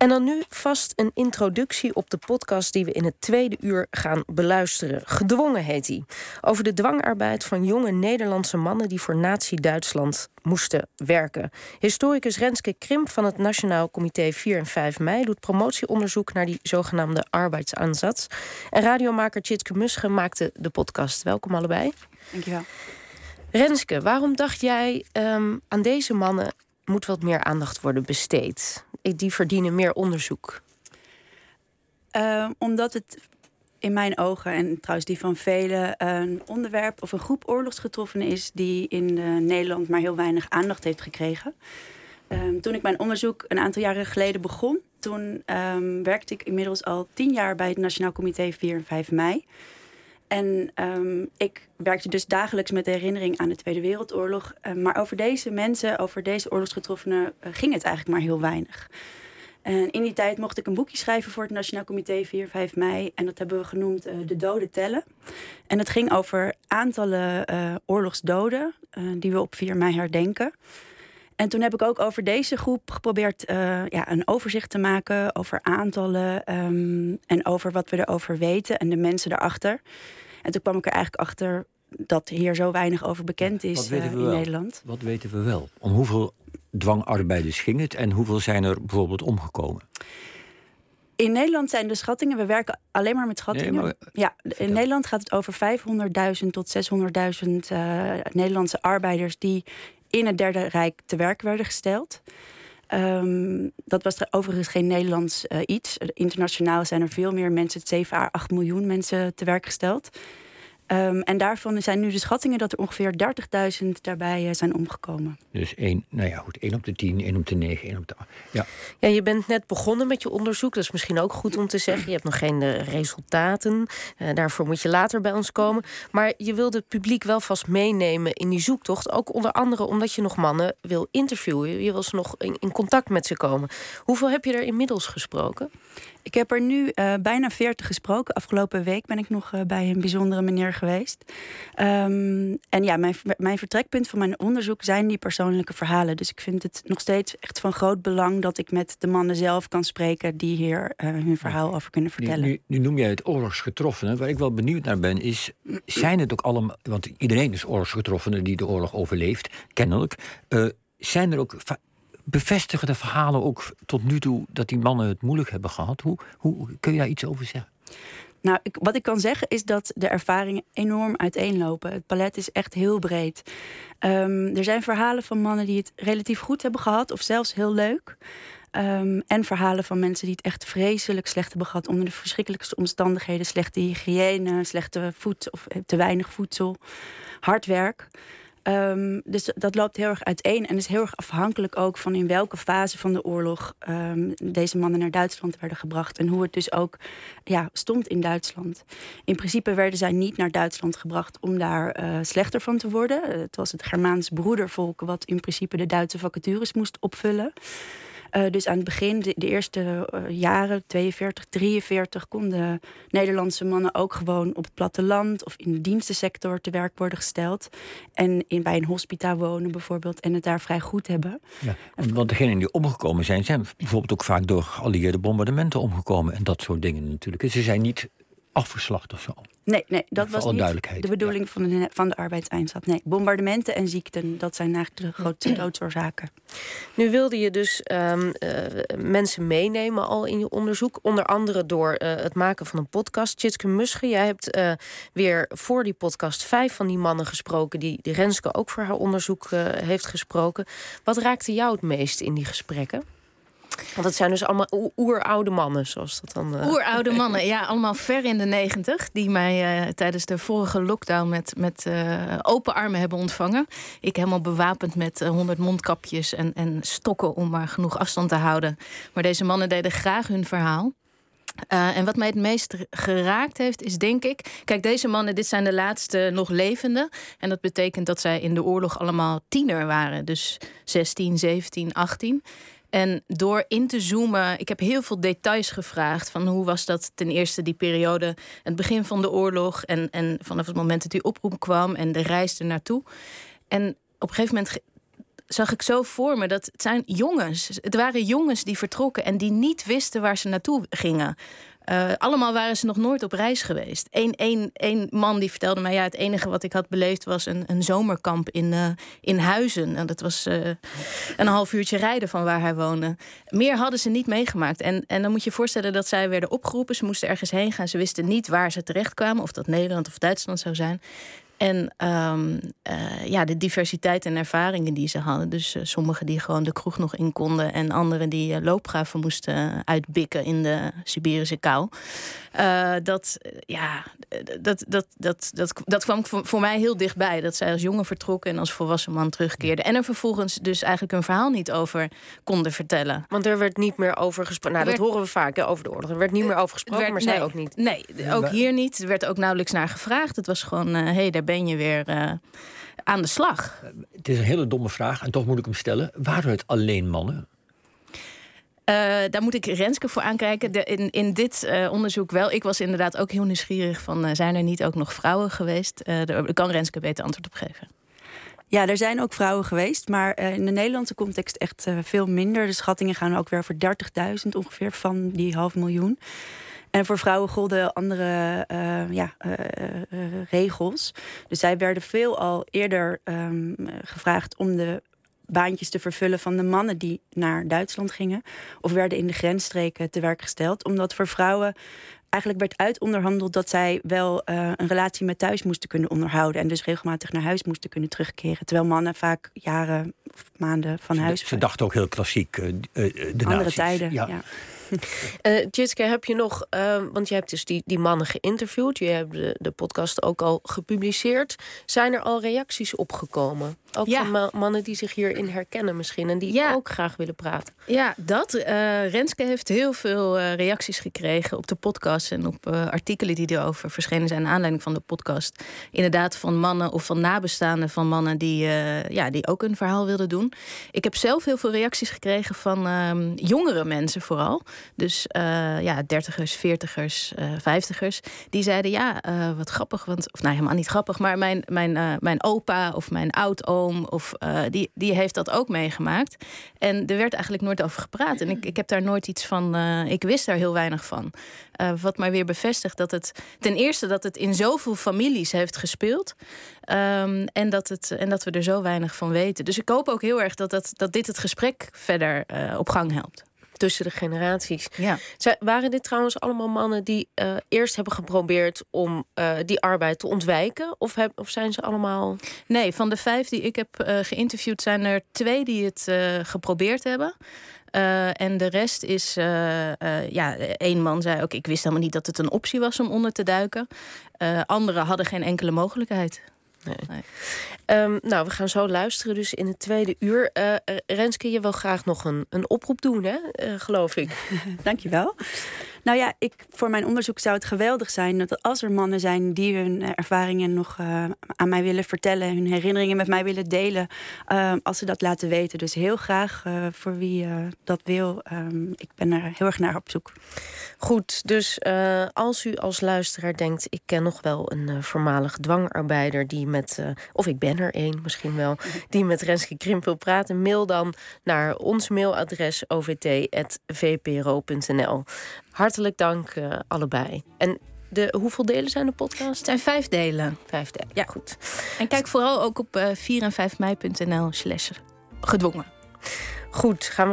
En dan nu vast een introductie op de podcast die we in het tweede uur gaan beluisteren. Gedwongen heet die. Over de dwangarbeid van jonge Nederlandse mannen die voor Nazi-Duitsland moesten werken. Historicus Renske Krimp van het Nationaal Comité 4 en 5 mei doet promotieonderzoek naar die zogenaamde arbeidsaanzat. En radiomaker Tjitke Musche maakte de podcast. Welkom allebei. Dankjewel. Renske, waarom dacht jij ehm, aan deze mannen moet wat meer aandacht worden besteed? Die verdienen meer onderzoek. Uh, omdat het in mijn ogen en trouwens die van velen een onderwerp of een groep oorlogsgetroffenen is die in uh, Nederland maar heel weinig aandacht heeft gekregen. Um, toen ik mijn onderzoek een aantal jaren geleden begon, toen um, werkte ik inmiddels al tien jaar bij het Nationaal Comité 4 en 5 mei. En um, ik werkte dus dagelijks met de herinnering aan de Tweede Wereldoorlog. Uh, maar over deze mensen, over deze oorlogsgetroffenen, uh, ging het eigenlijk maar heel weinig. En in die tijd mocht ik een boekje schrijven voor het Nationaal Comité 4, 5 mei. En dat hebben we genoemd uh, De Doden Tellen. En het ging over aantallen oorlogsdoden die we op 4 mei herdenken. En toen heb ik ook over deze groep geprobeerd ja, een overzicht te maken over aantallen um, en over wat we erover weten en de mensen erachter. En toen kwam ik er eigenlijk achter dat hier zo weinig over bekend is uh, in wel? Nederland. Wat weten we wel? Om hoeveel dwangarbeiders ging het en hoeveel zijn er bijvoorbeeld omgekomen? In Nederland zijn de schattingen, we werken alleen maar met schattingen. Nee, maar, ja, in Nederland gaat het over 500.000 tot 600.000 uh, Nederlandse arbeiders die in het Derde Rijk te werk werden gesteld. Um, dat was overigens geen Nederlands uh, iets. Internationaal zijn er veel meer mensen, 7 à 8 miljoen mensen te werk gesteld. Um, en daarvan zijn nu de schattingen dat er ongeveer 30.000 daarbij uh, zijn omgekomen. Dus één, nou ja, goed, 1 op de 10, 1 op de 9, 1 op de 8. Ja. ja, je bent net begonnen met je onderzoek. Dat is misschien ook goed om te zeggen. Je hebt nog geen uh, resultaten. Uh, daarvoor moet je later bij ons komen. Maar je wilde het publiek wel vast meenemen in die zoektocht. Ook onder andere omdat je nog mannen wil interviewen. Je wil ze nog in, in contact met ze komen. Hoeveel heb je er inmiddels gesproken? Ik heb er nu uh, bijna 40 gesproken. Afgelopen week ben ik nog uh, bij een bijzondere meneer geweest. Um, en ja, mijn, mijn vertrekpunt van mijn onderzoek zijn die persoonlijke verhalen. Dus ik vind het nog steeds echt van groot belang dat ik met de mannen zelf kan spreken die hier uh, hun verhaal over kunnen vertellen. Nu, nu, nu noem jij het oorlogsgetroffenen. Waar ik wel benieuwd naar ben, is: zijn het ook allemaal. Want iedereen is oorlogsgetroffene die de oorlog overleeft, kennelijk. zijn er ook bevestigen de verhalen ook tot nu toe dat die mannen het moeilijk hebben gehad? Hoe, hoe kun je daar iets over zeggen? Nou, wat ik kan zeggen is dat de ervaringen enorm uiteenlopen. Het palet is echt heel breed. Um, er zijn verhalen van mannen die het relatief goed hebben gehad, of zelfs heel leuk. Um, en verhalen van mensen die het echt vreselijk slecht hebben gehad onder de verschrikkelijkste omstandigheden: slechte hygiëne, slechte voedsel of te weinig voedsel, hard werk. Um, dus dat loopt heel erg uiteen en is heel erg afhankelijk ook van in welke fase van de oorlog um, deze mannen naar Duitsland werden gebracht en hoe het dus ook ja, stond in Duitsland. In principe werden zij niet naar Duitsland gebracht om daar uh, slechter van te worden. Het was het Germaans broedervolk wat in principe de Duitse vacatures moest opvullen. Uh, dus aan het begin, de, de eerste uh, jaren, 42, 43, konden Nederlandse mannen ook gewoon op het platteland of in de dienstensector te werk worden gesteld. En in, bij een hospita wonen bijvoorbeeld en het daar vrij goed hebben. Ja, want degenen die omgekomen zijn, zijn bijvoorbeeld ook vaak door geallieerde bombardementen omgekomen en dat soort dingen natuurlijk. Ze zijn niet afgeslacht of zo. Nee, nee dat was niet de bedoeling ja. van, de, van de. Nee, bombardementen en ziekten, dat zijn eigenlijk de grootste doodsoorzaken. Nu wilde je dus um, uh, mensen meenemen al in je onderzoek. Onder andere door uh, het maken van een podcast. Tjitske Musche, jij hebt uh, weer voor die podcast vijf van die mannen gesproken... die, die Renske ook voor haar onderzoek heeft gesproken. Wat raakte jou het meest in die gesprekken? Want het zijn dus allemaal oeroude mannen, zoals dat dan. Uh... Oeroude mannen, ja, allemaal ver in de negentig. Die mij uh, tijdens de vorige lockdown met, met uh, open armen hebben ontvangen. Ik helemaal bewapend met honderd mondkapjes en, en stokken om maar genoeg afstand te houden. Maar deze mannen deden graag hun verhaal. Uh, en wat mij het meest geraakt heeft, is denk ik. Kijk, deze mannen, dit zijn de laatste nog levende. En dat betekent dat zij in de oorlog allemaal tiener waren. Dus 16, 17, 18. En door in te zoomen, ik heb heel veel details gevraagd. Van hoe was dat ten eerste die periode, het begin van de oorlog. En, en vanaf het moment dat die oproep kwam en de reis er naartoe. En op een gegeven moment zag ik zo voor me dat het zijn jongens. Het waren jongens die vertrokken en die niet wisten waar ze naartoe gingen. Uh, allemaal waren ze nog nooit op reis geweest. Eén één, één man die vertelde mij... ja, het enige wat ik had beleefd was een, een zomerkamp in, uh, in Huizen. En dat was uh, een half uurtje rijden van waar hij woonde. Meer hadden ze niet meegemaakt. En, en dan moet je je voorstellen dat zij werden opgeroepen. Ze moesten ergens heen gaan. Ze wisten niet waar ze terechtkwamen. Of dat Nederland of Duitsland zou zijn. En um, uh, ja, de diversiteit en ervaringen die ze hadden. Dus uh, sommigen die gewoon de kroeg nog in konden. En anderen die uh, loopgraven moesten uitbikken in de Siberische kou. dat, ja, dat, dat, dat, dat, dat kwam voor mij heel dichtbij. Dat zij als jongen vertrokken en als volwassen man terugkeerden. En er vervolgens dus eigenlijk een verhaal niet over konden vertellen. Want er werd niet meer over gesproken. Nou, dat horen we vaak hè, over de oorlog. Er werd niet meer over gesproken, werd, maar zij nee, ook niet. Nee, ook hier niet. Er werd ook nauwelijks naar gevraagd. Het was gewoon, hé, hey, daar ben je weer uh, aan de slag. Het is een hele domme vraag en toch moet ik hem stellen. Waren het alleen mannen? Uh, daar moet ik Renske voor aankijken. De, in, in dit uh, onderzoek wel. Ik was inderdaad ook heel nieuwsgierig van... Uh, zijn er niet ook nog vrouwen geweest? daar kan Renske beter antwoord op geven. Ja, er zijn ook vrouwen geweest, maar in de Nederlandse context echt veel minder. De schattingen gaan ook weer voor 30.000 ongeveer van die half miljoen. En voor vrouwen golden andere uh, ja, uh, uh, regels. Dus zij werden veel al eerder um, gevraagd om de baantjes te vervullen van de mannen die naar Duitsland gingen. Of werden in de grensstreken te werk gesteld. Omdat voor vrouwen eigenlijk werd uitonderhandeld dat zij wel uh, een relatie met thuis moesten kunnen onderhouden. En dus regelmatig naar huis moesten kunnen terugkeren. Terwijl mannen vaak jaren of maanden van ze, huis. Ze dachten ook heel klassiek. Uh, de Andere nazi's. tijden. Ja. ja. Uh, Jitske, heb je nog, uh, want je hebt dus die, die mannen geïnterviewd, je hebt de, de podcast ook al gepubliceerd. Zijn er al reacties opgekomen? Ook Ja. van ma- mannen die zich hierin herkennen misschien en die Ja. ook graag willen praten. Ja, dat. Eh, Renske heeft heel veel eh, reacties gekregen op de podcast en op artikelen die erover verschenen zijn naar aanleiding van de podcast. Inderdaad, van mannen of van nabestaanden van mannen die, ja, die ook een verhaal wilden doen. Ik heb zelf heel veel reacties gekregen van ehm, jongere mensen vooral. Dus eh, ja, dertigers, veertigers, eh vijftigers. Die zeiden ja, eh, wat grappig. Want, of nou, helemaal niet grappig, maar mijn, mijn, mijn opa of mijn oudoom of die, die heeft dat ook meegemaakt. En er werd eigenlijk nooit over gepraat. En ik, ik heb daar nooit iets van. ik wist daar heel weinig van. Wat mij weer bevestigt dat het. Ten eerste dat het in zoveel families heeft gespeeld. Ehm, en, dat het, en dat we er zo weinig van weten. Dus ik hoop ook heel erg dat, dat, dat dit het gesprek verder op gang helpt. Tussen de generaties. Ja. Zij- waren dit trouwens allemaal mannen die eh, eerst hebben geprobeerd om eh, die arbeid te ontwijken? Of, heb, of zijn ze allemaal. Nee, van de vijf die ik heb eh, geïnterviewd, zijn er twee die het geprobeerd hebben. En de rest is, eh, ja, één man zei ook, ik wist helemaal niet dat het een optie was om onder te duiken. Anderen hadden geen enkele mogelijkheid. Ehm, nou, we gaan zo luisteren, dus in het tweede uur. Eh, Renske, je wil graag nog een, een oproep doen, hè? Eh, geloof ik. Dankjewel. Nou ja, ik, voor mijn onderzoek zou het geweldig zijn dat als er mannen zijn die hun eh, ervaringen nog eh, aan mij willen vertellen, hun herinneringen met mij willen delen, eh, als ze dat laten weten. Dus heel graag voor wie dat wil. Ehm, ik ben er heel erg naar op zoek. Goed, dus als u als luisteraar denkt... ik ken nog wel een voormalig dwangarbeider die met... of ik ben er één misschien wel... die met Renske Krimp wil praten... mail dan naar ons mailadres ovt.vpro.nl. Hartelijk dank eh, allebei. En de, hoeveel delen zijn de podcast? Het zijn vijf delen. Vijf delen, ja goed. En kijk vooral ook op eh 4 en 5 mei.nl slash gedwongen. Goed, gaan we